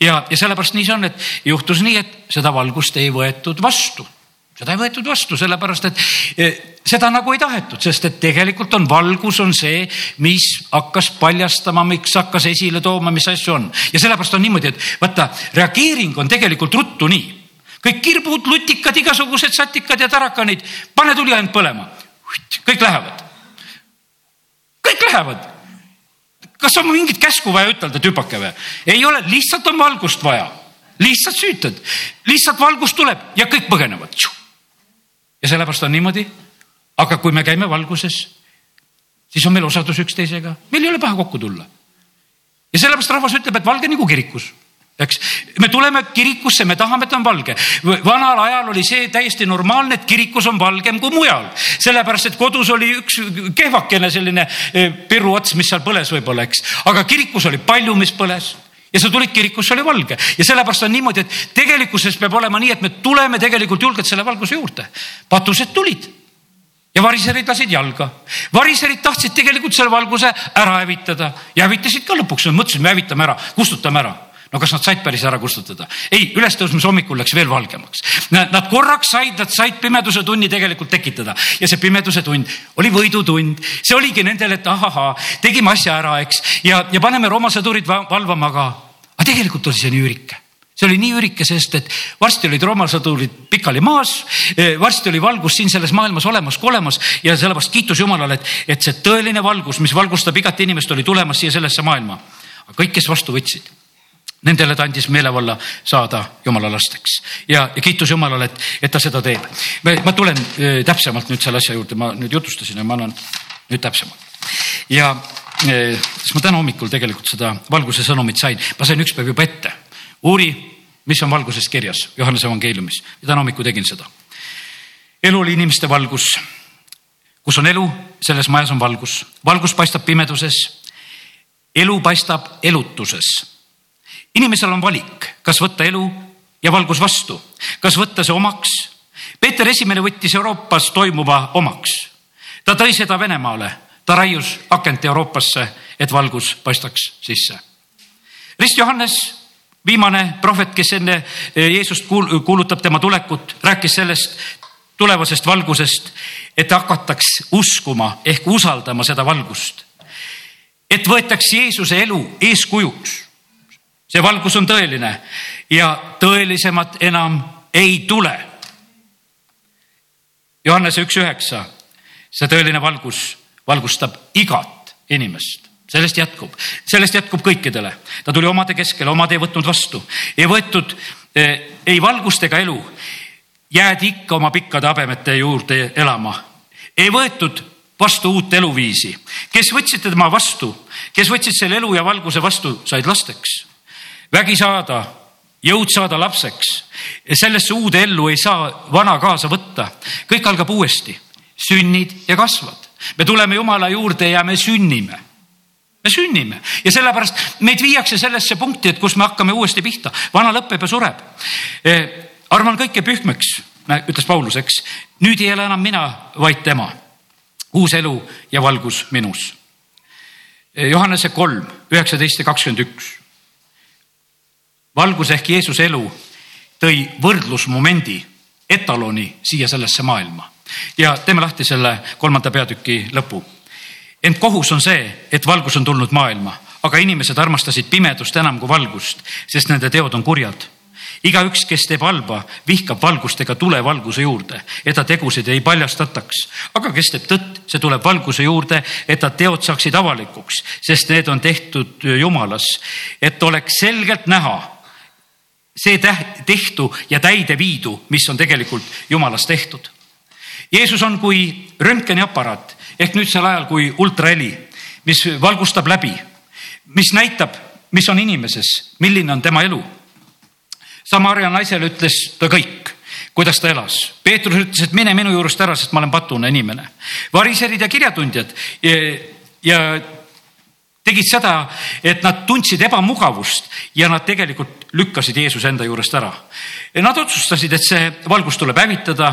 ja, ja sellepärast nii see on, et juhtus nii, et seda valgust ei võetud vastu seda ei võetud vastu, sellepärast et eh, seda nagu ei tahetud, sest et tegelikult on valgus on see, mis hakkas paljastama, miks hakkas esile tooma, mis asju on. ja sellepärast on niimoodi, et vaata, reageering on tegelikult ruttu nii. kõik kirbud, lutikad, igasugused satikad ja tarakanid, pane tuli ainult põlema. kõik lähevad. kõik lähevad. kas on mingit käsku vaja ütelda, tüpake või? ei ole, lihtsalt on valgust vaja lihtsalt süütad, lihtsalt valgus tuleb ja kõik põgenevad ja sellepärast on niimoodi, aga kui me käime valguses, siis on meil osadus üksteisega, meil ei ole paha kokku tulla. ja sellepärast rahvas ütleb, et valge nagu kirikus. Eks, me tuleme kirikusse, me tahame, et on valge. vanal ajal oli see täiesti normaalne, et kirikus on valgem kui mujal, sellepärast et kodus oli üks kehvakene selline e, pirru ots, mis seal põles võib-olla, eks, aga kirikus oli palju, mis põles ja sa tulid kirikusse, oli valge. Ja sellepärast on niimoodi, et tegelikkuses peab olema nii, et me tuleme tegelikult julgelt selle valguse juurde. patused tulid. Ja variserid lasid jalga. variserid tahtsid tegelikult selle valguse ära hävitada. Ja hävitasid ka lõpuks, mõtlesid, me hävitame ära, kustutame ära no kas nad said päris ära kustutada? ei, ülestõusmise hommikul läks veel valgemaks. Nad korraks said, nad said pimeduse tunni tegelikult tekitada ja see pimeduse tund oli võidutund, see oligi nendele, et ahahaa, tegime asja ära, eks, ja, ja paneme Rooma sõdurid valvama ka. aga tegelikult oli see nii üürike see oli nii ürike, sest et varsti olid Rooma sõdurid pikali maas, eh, varsti oli valgus siin selles maailmas olemas kui olemas ja sellepärast kiitus Jumalale, et, et see tõeline valgus, mis valgustab igat inimest, oli tulemas siia sellesse maailma. kõik, kes vastu võtsid Nendele ta andis meelevalla saada jumala lasteks ja, ja kiitus Jumalale, et, et ta seda teeb. ma tulen äh, täpsemalt nüüd selle asja juurde, ma nüüd jutustasin ja ma annan nüüd täpsemalt. ja äh, siis ma täna hommikul tegelikult seda valguse sõnumit sain, ma sain üks päev juba ette. uuri, mis on valguses kirjas Johannese evangeeliumis ja täna hommikul tegin seda. elu oli inimeste valgus. kus on elu, selles majas on valgus. valgus paistab pimeduses. elu paistab elutuses inimesel on valik, kas võtta elu ja valgus vastu, kas võtta see omaks. Peeter Esimene võttis Euroopas toimuva omaks. ta tõi seda Venemaale, ta raius akent Euroopasse, et valgus paistaks sisse. Rist Johannes, viimane prohvet, kes enne eh, Jeesust kuulutab tema tulekut, rääkis sellest tulevasest valgusest, et hakataks uskuma ehk usaldama seda valgust. et võetaks Jeesuse elu eeskujuks see valgus on tõeline. Ja tõelisemat enam ei tule. Johannese üks üheksa, see tõeline valgus valgustab igat inimest, sellest jätkub, sellest jätkub kõikidele. ta tuli omade keskele, omad ei võtnud vastu, ei võetud eh, ei valgust ega elu. jäädi ikka oma pikkade habemete juurde elama, ei võetud vastu uut eluviisi, kes võtsid tema vastu, kes võtsid selle elu ja valguse vastu, said lasteks vägi saada, jõud saada lapseks. sellesse uude ellu ei saa vana kaasa võtta. kõik algab uuesti, sünnid ja kasvad. me tuleme Jumala juurde ja me sünnime me sünnime ja sellepärast meid viiakse sellesse punkti, et kus me hakkame uuesti pihta, vana lõpeb ja sureb. Eh, arvan kõike pühmeks, ütles Paulus, eks. nüüd ei ela enam mina, vaid tema. uus elu ja valgus minus. Eh, Johannese kolm, üheksateist ja kakskümmend üks valgus ehk Jeesuse elu tõi võrdlusmomendi, etaloni siia sellesse maailma. ja teeme lahti selle kolmanda peatüki lõpu. ent kohus on see, et valgus on tulnud maailma, aga inimesed armastasid pimedust enam kui valgust, sest nende teod on kurjad igaüks, kes teeb halba, vihkab valgust ega tule valguse juurde, et ta tegusid ei paljastataks. aga kes teeb tõtt, see tuleb valguse juurde, et ta teod saaksid avalikuks, sest need on tehtud Jumalas, et oleks selgelt näha see tehtu ja täide viidu, mis on tegelikult jumalast tehtud. Jeesus on kui röntgeniaparaat ehk nüüd sel ajal kui ultraheli, mis valgustab läbi, mis näitab, mis on inimeses, milline on tema elu. Samaria naisele ütles ta kõik, kuidas ta elas. Peetrus ütles, et mine minu juurest ära, sest ma olen patune inimene. variserid ja kirjatundjad ja, ja tegid seda, et nad tundsid ebamugavust ja nad tegelikult lükkasid Jeesuse enda juurest ära. Nad otsustasid, et see valgus tuleb hävitada,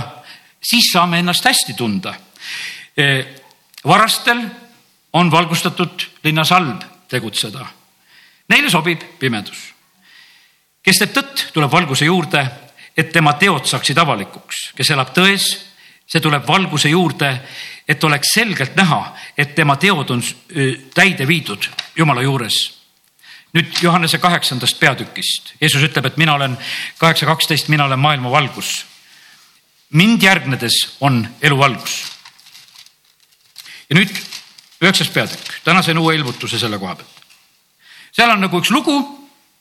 siis saame ennast hästi tunda. E, varastel on valgustatud linnas halb tegutseda. Neile sobib pimedus. kes teeb tõtt, tuleb valguse juurde, et tema teod saaksid avalikuks, kes elab tões, see tuleb valguse juurde et oleks selgelt näha, et tema teod on täide viidud Jumala juures. nüüd Johannese kaheksandast peatükist, Jeesus ütleb, et mina olen kaheksa kaksteist, mina olen maailma valgus. mind järgnedes on elu valgus. ja nüüd üheksas peatükk, täna sain uue ilmutuse selle koha pealt. seal on nagu üks lugu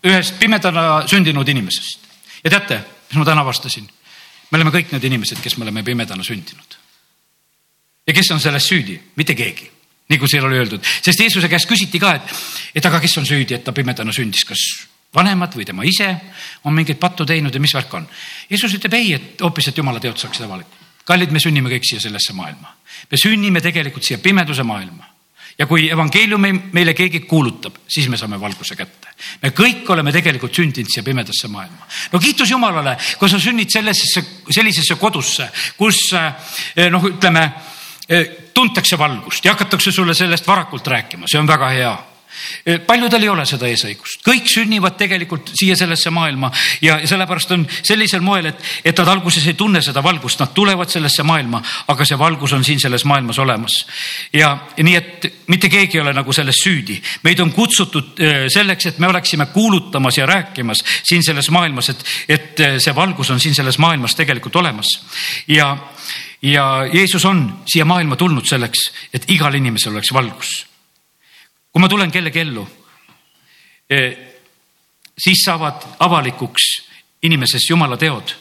ühest pimedana sündinud inimesest ja teate, mis ma täna avastasin? me oleme kõik need inimesed, kes me oleme pimedana sündinud ja kes on selles süüdi? mitte keegi, nagu siin oli öeldud, sest Jeesuse käest küsiti ka, et, et aga kes on süüdi, et ta pimedana sündis, kas vanemad või tema ise on mingeid pattu teinud ja mis värk on. Jeesus ütleb ei, et hoopis, et jumala teod saaksid avalikud. kallid, me sünnime kõik siia sellesse maailma. me sünnime tegelikult siia pimeduse maailma ja kui evangeeliumi meile keegi kuulutab, siis me saame valguse kätte. me kõik oleme tegelikult sündinud siia pimedasse maailma. no kiitus Jumalale, kui sa sünnid sellisesse, sellisesse kodusse, kus eh, noh, ütleme tuntakse valgust ja hakatakse sulle sellest varakult rääkima, see on väga hea. Eh, paljudel ei ole seda eesõigust, kõik sünnivad tegelikult siia sellesse maailma ja sellepärast on sellisel moel, et, et nad alguses ei tunne seda valgust, nad tulevad sellesse maailma, aga see valgus on siin selles maailmas olemas. ja nii, et mitte keegi ei ole nagu selles süüdi, meid on kutsutud eh, selleks, et me oleksime kuulutamas ja rääkimas siin selles maailmas, et, et eh, see valgus on siin selles maailmas tegelikult olemas. Ja ja Jeesus on siia maailma tulnud selleks, et igal inimesel oleks valgus kui ma tulen kellegi ellu, eh, siis saavad avalikuks inimeses jumala teod.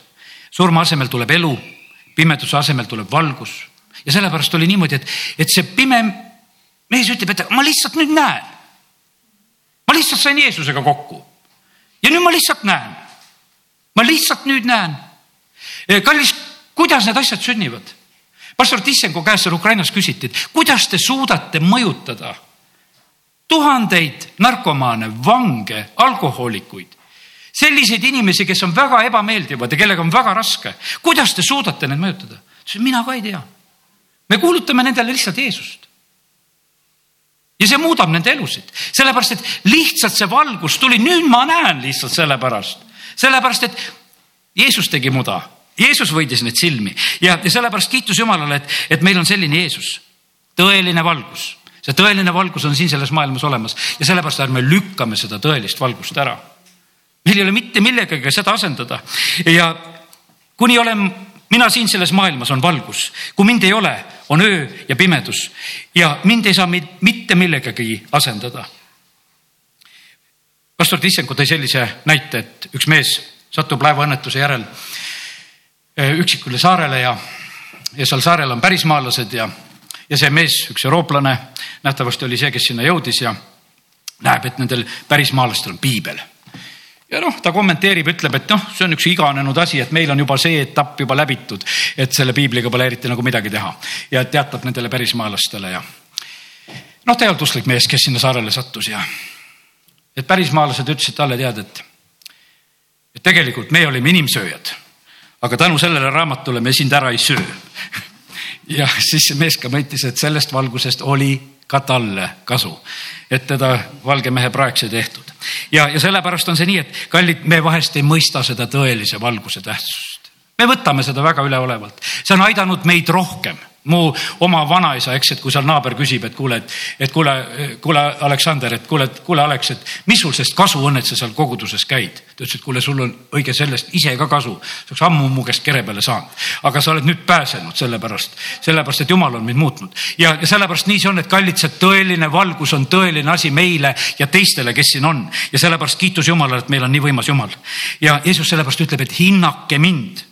surma asemel tuleb elu, pimeduse asemel tuleb valgus ja sellepärast oli niimoodi, et, et see pime mees ütleb, et ma lihtsalt nüüd näen. ma lihtsalt sain Jeesusega kokku ja nüüd ma lihtsalt näen. ma lihtsalt nüüd näen. Eh, kallis, kuidas need asjad sünnivad? pastor Tissenko käest seal Ukrainas küsiti, et kuidas te suudate mõjutada tuhandeid narkomaane, vange, alkohoolikuid, selliseid inimesi, kes on väga ebameeldivad ja kellega on väga raske. kuidas te suudate neid mõjutada? ta ütles, mina ka ei tea. me kuulutame nendele lihtsalt Jeesust. ja see muudab nende elusid, sellepärast et lihtsalt see valgus tuli, nüüd ma näen lihtsalt sellepärast, sellepärast et Jeesus tegi muda, Jeesus võitis neid silmi ja, ja sellepärast kiitus Jumalale, et, et meil on selline Jeesus, tõeline valgus see tõeline valgus on siin selles maailmas olemas ja sellepärast ärme lükkame seda tõelist valgust ära. meil ei ole mitte millegagi seda asendada ja kuni olen mina siin selles maailmas on valgus, kui mind ei ole, on öö ja pimedus ja mind ei saa mitte millegagi asendada. pastor Tissenko tõi sellise näite, et üks mees satub laevaõnnetuse järel eh, üksikule saarele ja, ja seal saarel on pärismaalased ja ja see mees, üks eurooplane, nähtavasti oli see, kes sinna jõudis ja näeb, et nendel pärismaalastel on piibel. Ja noh, ta kommenteerib, ütleb, et noh, see on üks iganenud asi, et meil on juba see etapp juba läbitud, et selle piibliga pole eriti nagu midagi teha. Ja teatab nendele pärismaalastele ja noh, usklik mees, kes sinna saarele sattus ja et pärismaalased ütlesid talle, tead, et, et tegelikult me olime inimsööjad, aga tänu sellele raamatule me sind ära ei söö ja siis see mees ka mõitis, et sellest valgusest oli ka talle kasu, et teda valge mehe praeks ei tehtud. ja, ja sellepärast on see nii, et kallid, me vahest ei mõista seda tõelise valguse tähtsust. me võtame seda väga üleolevalt, see on aidanud meid rohkem mu oma vanaisa, eks, et kui seal naaber küsib, et kuule, et, et kuule, kuule, Aleksander, et kuule, kuule, Aleks, et mis sul sellest kasu on, et sa seal koguduses käid? ta ütles, et kuule, sul on õige sellest ise ka kasu, sa oleks ammu mu käest kere peale saanud, aga sa oled nüüd pääsenud sellepärast, sellepärast et jumal on mind muutnud. Ja, ja sellepärast nii see on, et kallid, see tõeline valgus on tõeline asi meile ja teistele, kes siin on. Ja sellepärast kiitus Jumalale, et meil on nii võimas Jumal. Ja Jeesus sellepärast ütleb, et hinnake mind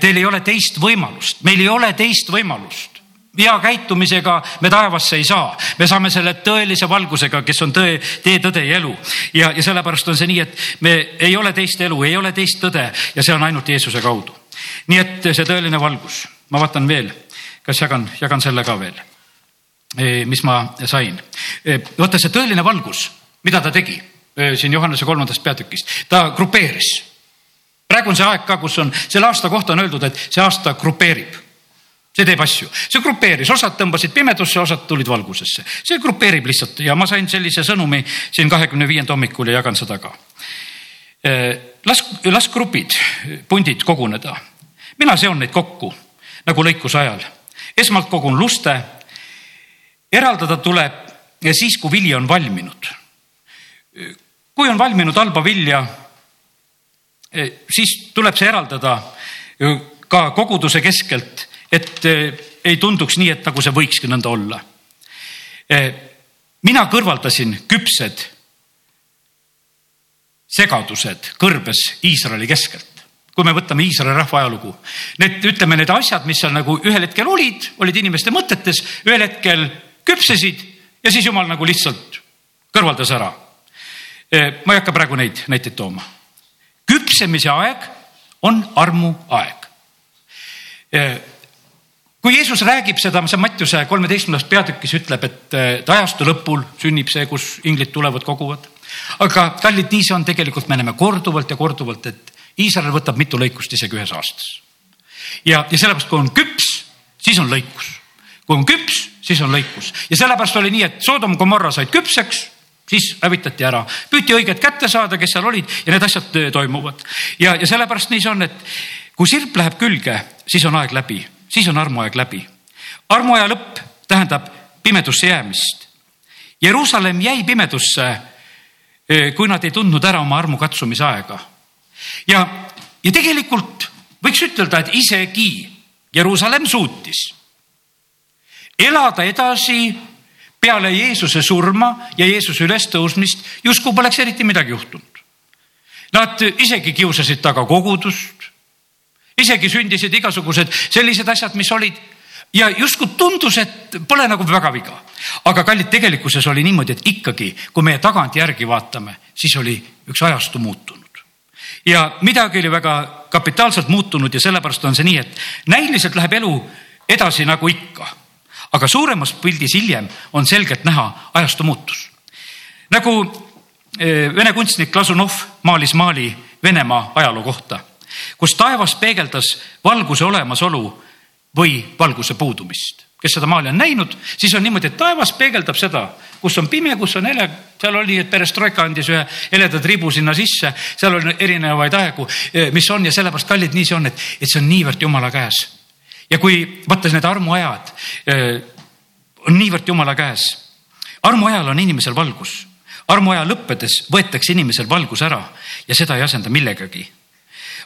teil ei ole teist võimalust, meil ei ole teist võimalust. Hea käitumisega me taevasse ei saa, me saame selle tõelise valgusega, kes on tõe, tee, tõde ja elu. ja, ja sellepärast on see nii, et me ei ole teist elu, ei ole teist tõde ja see on ainult Jeesuse kaudu. nii et see tõeline valgus, ma vaatan veel, kas jagan, jagan selle ka veel, eh, mis ma sain. Eh, vaata see tõeline valgus, mida ta tegi siin Johannese kolmandast peatükist, ta grupeeris praegu on see aeg ka, kus on, selle aasta kohta on öeldud, et see aasta grupeerib. see teeb asju, see grupeeris, osad tõmbasid pimedusse, osad tulid valgusesse, see grupeerib lihtsalt ja ma sain sellise sõnumi siin kahekümne viienda hommikul ja jagan seda ka. las, las grupid, pundid koguneda. mina seon neid kokku nagu lõikuse ajal. esmalt kogun luste. eraldada tuleb siis, kui vili on valminud. kui on valminud halba vilja siis tuleb see eraldada ka koguduse keskelt, et eh, ei tunduks nii, et nagu see võikski nõnda olla. Mina kõrvaldasin küpsed segadused kõrbes Iisraeli keskelt kui me võtame Iisraeli rahva ajalugu. Need, ütleme, need asjad, mis seal nagu ühel hetkel olid, olid inimeste mõtetes, ühel hetkel küpsesid ja siis jumal nagu lihtsalt kõrvaldas ära. ma ei hakka praegu neid näiteid tooma. Küpsemise aeg on armu aeg kui Jeesus räägib seda, see Mattiuse kolmeteistkümnendas peatükis ütleb, et ajastu lõpul sünnib see, kus inglid tulevad, koguvad. aga kallid, nii see on tegelikult, me näeme korduvalt ja korduvalt, et Iisrael võtab mitu lõikust isegi ühes aastas. ja, ja sellepärast, kui on küps, siis on lõikus. kui on küps, siis on lõikus ja sellepärast oli nii, et Soodom, Gomorra said küpseks siis hävitati ära, püüti õiget kätte saada, kes seal olid ja need asjad toimuvad. ja, ja sellepärast nii see on, et kui sirp läheb külge, siis on aeg läbi, siis on armuaeg läbi. armuaja lõpp tähendab pimedusse jäämist. Jeruusalemm jäi pimedusse, eh, kui nad ei tundnud ära oma armu katsumise aega. ja, ja tegelikult võiks ütelda, et isegi Jeruusalemm suutis elada edasi peale Jeesuse surma ja Jeesuse ülestõusmist justkui poleks eriti midagi juhtunud. Nad isegi kiusasid taga kogudust, isegi sündisid igasugused sellised asjad, mis olid ja justkui tundus, et pole nagu väga viga. aga kallid, tegelikkuses oli niimoodi, et ikkagi, kui meie tagantjärgi vaatame, siis oli üks ajastu muutunud. ja midagi oli väga kapitaalselt muutunud ja sellepärast on see nii, et näiliselt läheb elu edasi nagu ikka aga suuremas pildis hiljem on selgelt näha ajastu muutus. nagu eh, vene kunstnik Lasunov maalis maali Venemaa ajaloo kohta, kus taevas peegeldas valguse olemasolu või valguse puudumist. kes seda maali on näinud, siis on niimoodi, et taevas peegeldab seda, kus on pime, kus on hele, seal oli, et perestroika andis ühe heleda tribu sinna sisse, seal on erinevaid aegu, eh, mis on ja sellepärast kallid nii see on, et, et see on niivõrd jumala käes ja kui vaata need armuajad on niivõrd jumala käes. armuajal on inimesel valgus, armuaja lõppedes võetakse inimesel valgus ära ja seda ei asenda millegagi.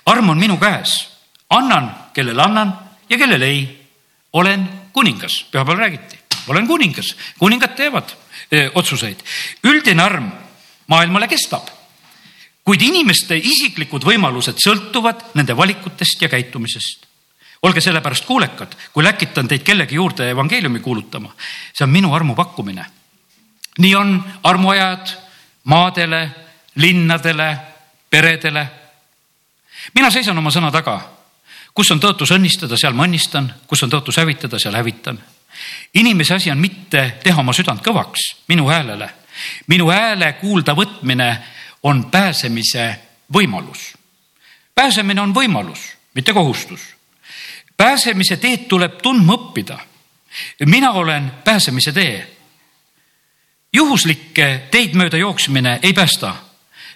arm on minu käes, annan, kellele annan ja kellele ei. olen kuningas, pühapäeval räägiti, olen kuningas, kuningad teevad öö, otsuseid. üldine arm maailmale kestab kuid inimeste isiklikud võimalused sõltuvad nende valikutest ja käitumisest olge sellepärast kuulekad, kui läkitan teid kellegi juurde evangeeliumi kuulutama. see on minu armu pakkumine. nii on armuajad maadele, linnadele, peredele. mina seisan oma sõna taga. kus on tõotus õnnistada, seal ma õnnistan, kus on tõotus hävitada, seal hävitan. inimese asi on mitte teha oma südant kõvaks minu häälele. minu hääle kuulda võtmine on pääsemise võimalus. pääsemine on võimalus, mitte kohustus pääsemise teed tuleb tundma õppida. mina olen pääsemise tee. juhuslikke teid mööda jooksmine ei päästa.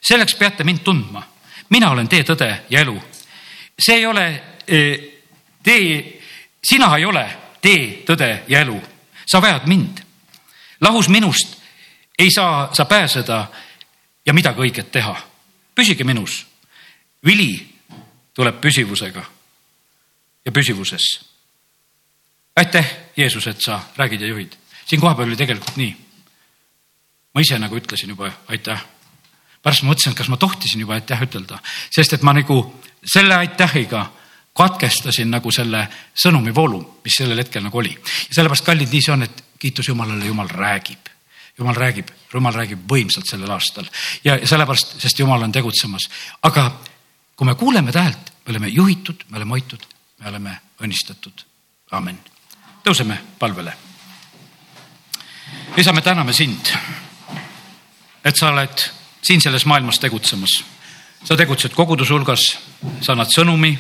selleks peate mind tundma. mina olen tee, tõde ja elu. see ei ole e, tee, sina ei ole tee, tõde ja elu. sa vajad mind. lahus minust ei saa sa pääseda ja midagi õiget teha. püsige minus. vili tuleb püsivusega ja püsivuses. aitäh, Jeesus, et sa räägid ja juhid. siin kohapeal oli tegelikult nii. ma ise nagu ütlesin juba aitäh. pärast ma mõtlesin, et kas ma tohtisin juba aitäh ütelda, sest et ma nagu selle aitähiga katkestasin nagu selle sõnumi voolu, mis sellel hetkel nagu oli. ja sellepärast, kallid, nii see on, et kiitus Jumalale, Jumal räägib. Jumal räägib, Jumal räägib võimsalt sellel aastal ja sellepärast, sest Jumal on tegutsemas. aga kui me kuuleme ta häält, me oleme juhitud, me oleme hoitud me oleme õnnistatud. amin. tõuseme palvele. isa, me täname sind, et sa oled siin selles maailmas tegutsemas. sa tegutsed koguduse hulgas, sa annad sõnumi.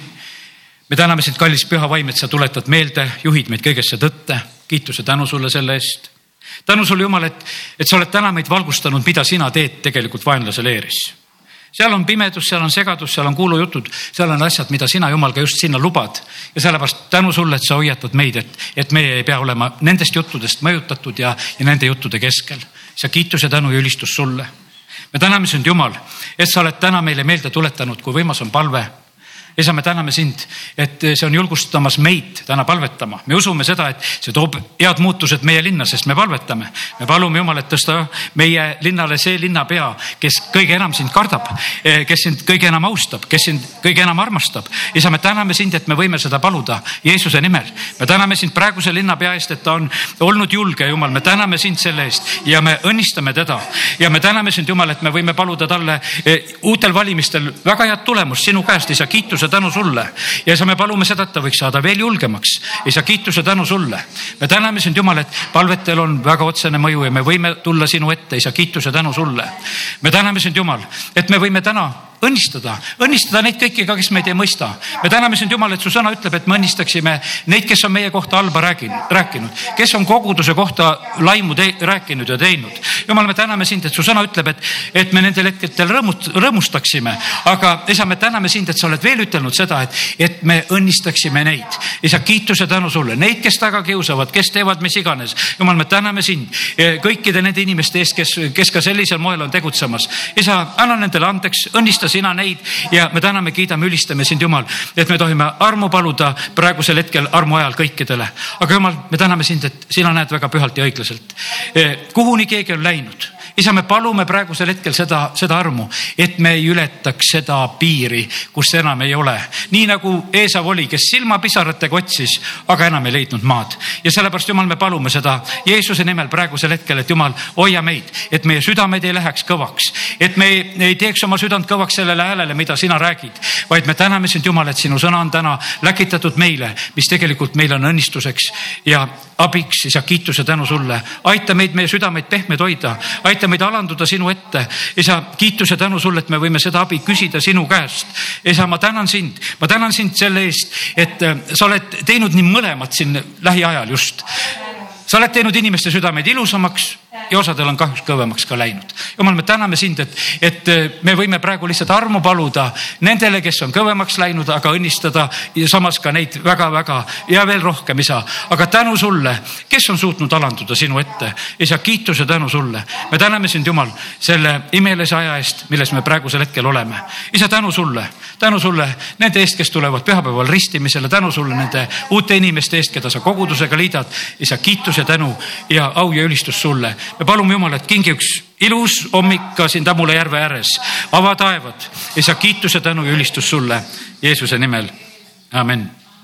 me täname sind, kallis püha vaim, et sa tuletad meelde, juhid meid kõigesse tõtte. kiituse tänu sulle selle eest. tänu sulle, Jumal, et, et sa oled täna meid valgustanud, mida sina teed tegelikult vaenlase leeris seal on pimedus, seal on segadus, seal on kuulujutud, seal on asjad, mida sina, Jumal, ka just sinna lubad. ja sellepärast tänu sulle, et sa hoiatad meid, et, et meie ei pea olema nendest juttudest mõjutatud ja, ja nende juttude keskel. sa kiitus ja tänu ja ülistus sulle. me täname sind, Jumal, et sa oled täna meile meelde tuletanud, kui võimas on palve. Isa, me täname sind, et see on julgustamas meid täna palvetama. me usume seda, et see toob head muutused meie linna, sest me palvetame. me palume Jumal, et tõsta meie linnale see linnapea, kes kõige enam sind kardab, kes sind kõige enam austab, kes sind kõige enam armastab. isa, me täname sind, et me võime seda paluda Jeesuse nimel. me täname sind praeguse linnapea eest, et ta on olnud julge, Jumal, me täname sind selle eest ja me õnnistame teda ja me täname sind, Jumal, et me võime paluda talle uutel valimistel väga head tulemust sinu käest, isa, kiituse tänu sulle. ja isa, me palume seda, et ta võiks saada veel julgemaks. isa, kiituse tänu sulle. me täname sind, Jumal, et palvetel on väga otsene mõju ja me võime tulla sinu ette, isa, kiituse tänu sulle. me täname sind, Jumal, et me võime täna õnnistada, õnnistada neid kõiki ka, kes meid ei mõista. me täname sind, Jumal, et su sõna ütleb, et me õnnistaksime neid, kes on meie kohta halba rääkinud, rääkinud, kes on koguduse kohta laimu rääkinud ja teinud. Jumal, me täname sind, et su sõna ütleb, et, et me nendel hetkedel rõõmut-, rõõmustaksime, aga isa, me täname sind, et sa oled veel ütelnud seda, et, et me õnnistaksime neid. isa, kiituse tänu sulle, neid, kes taga kiusavad, kes teevad mis iganes. Jumal, me täname sind kõikide nende inimeste eest, kes, kes ka sellisel moel on tegutsemas. isa, anna nendele andeks, õnnista sina neid ja me täname, kiidame, ülistame sind, Jumal, et me tohime armu paluda praegusel hetkel armu ajal kõikidele. aga Jumal, me täname sind, et sina näed väga pühalt ja õiglaselt. Eh, kuhuni keegi on läinud isa, me palume praegusel hetkel seda, seda armu, et me ei ületaks seda piiri, kus enam ei ole. nii nagu Eesav oli, kes silmapisaratega otsis, aga enam ei leidnud maad. ja sellepärast, Jumal, me palume seda Jeesuse nimel praegusel hetkel, et Jumal, hoia meid, et meie südamed ei läheks kõvaks, et me ei, ei teeks oma südant kõvaks sellele häälele, mida sina räägid, vaid me täname sind, Jumal, et sinu sõna on täna läkitatud meile, mis tegelikult meil on õnnistuseks ja abiks, isa, kiituse tänu sulle. aita meid, meie südameid pehmed hoida, aita meid alanduda sinu ette. isa, kiituse tänu sulle, et me võime seda abi küsida sinu käest. isa, ma tänan sind, ma tänan sind selle eest, et äh, sa oled teinud nii mõlemat siin lähiajal just. sa oled teinud inimeste südameid ilusamaks ja osadel on kahjuks kõvemaks ka läinud. jumal, me täname sind, et, et äh, me võime praegu lihtsalt armu paluda nendele, kes on kõvemaks läinud, aga õnnistada ja samas ka neid väga-väga ja veel rohkem, isa. aga tänu sulle, kes on suutnud alanduda sinu ette, isa, kiituse tänu sulle. me täname sind, Jumal, selle imelise aja eest, milles me praegusel hetkel oleme. isa, tänu sulle, tänu sulle nende eest, kes tulevad pühapäeval ristimisele, tänu sulle nende uute inimeste eest, keda sa kogudusega liidad. isa, kiituse, tänu ja au ja ülistus sulle me palume Jumalat, kingi üks ilus hommik ka siin Tammula järve ääres, ava taevad, isa kiituse, tänu ja ülistus sulle Jeesuse nimel, amen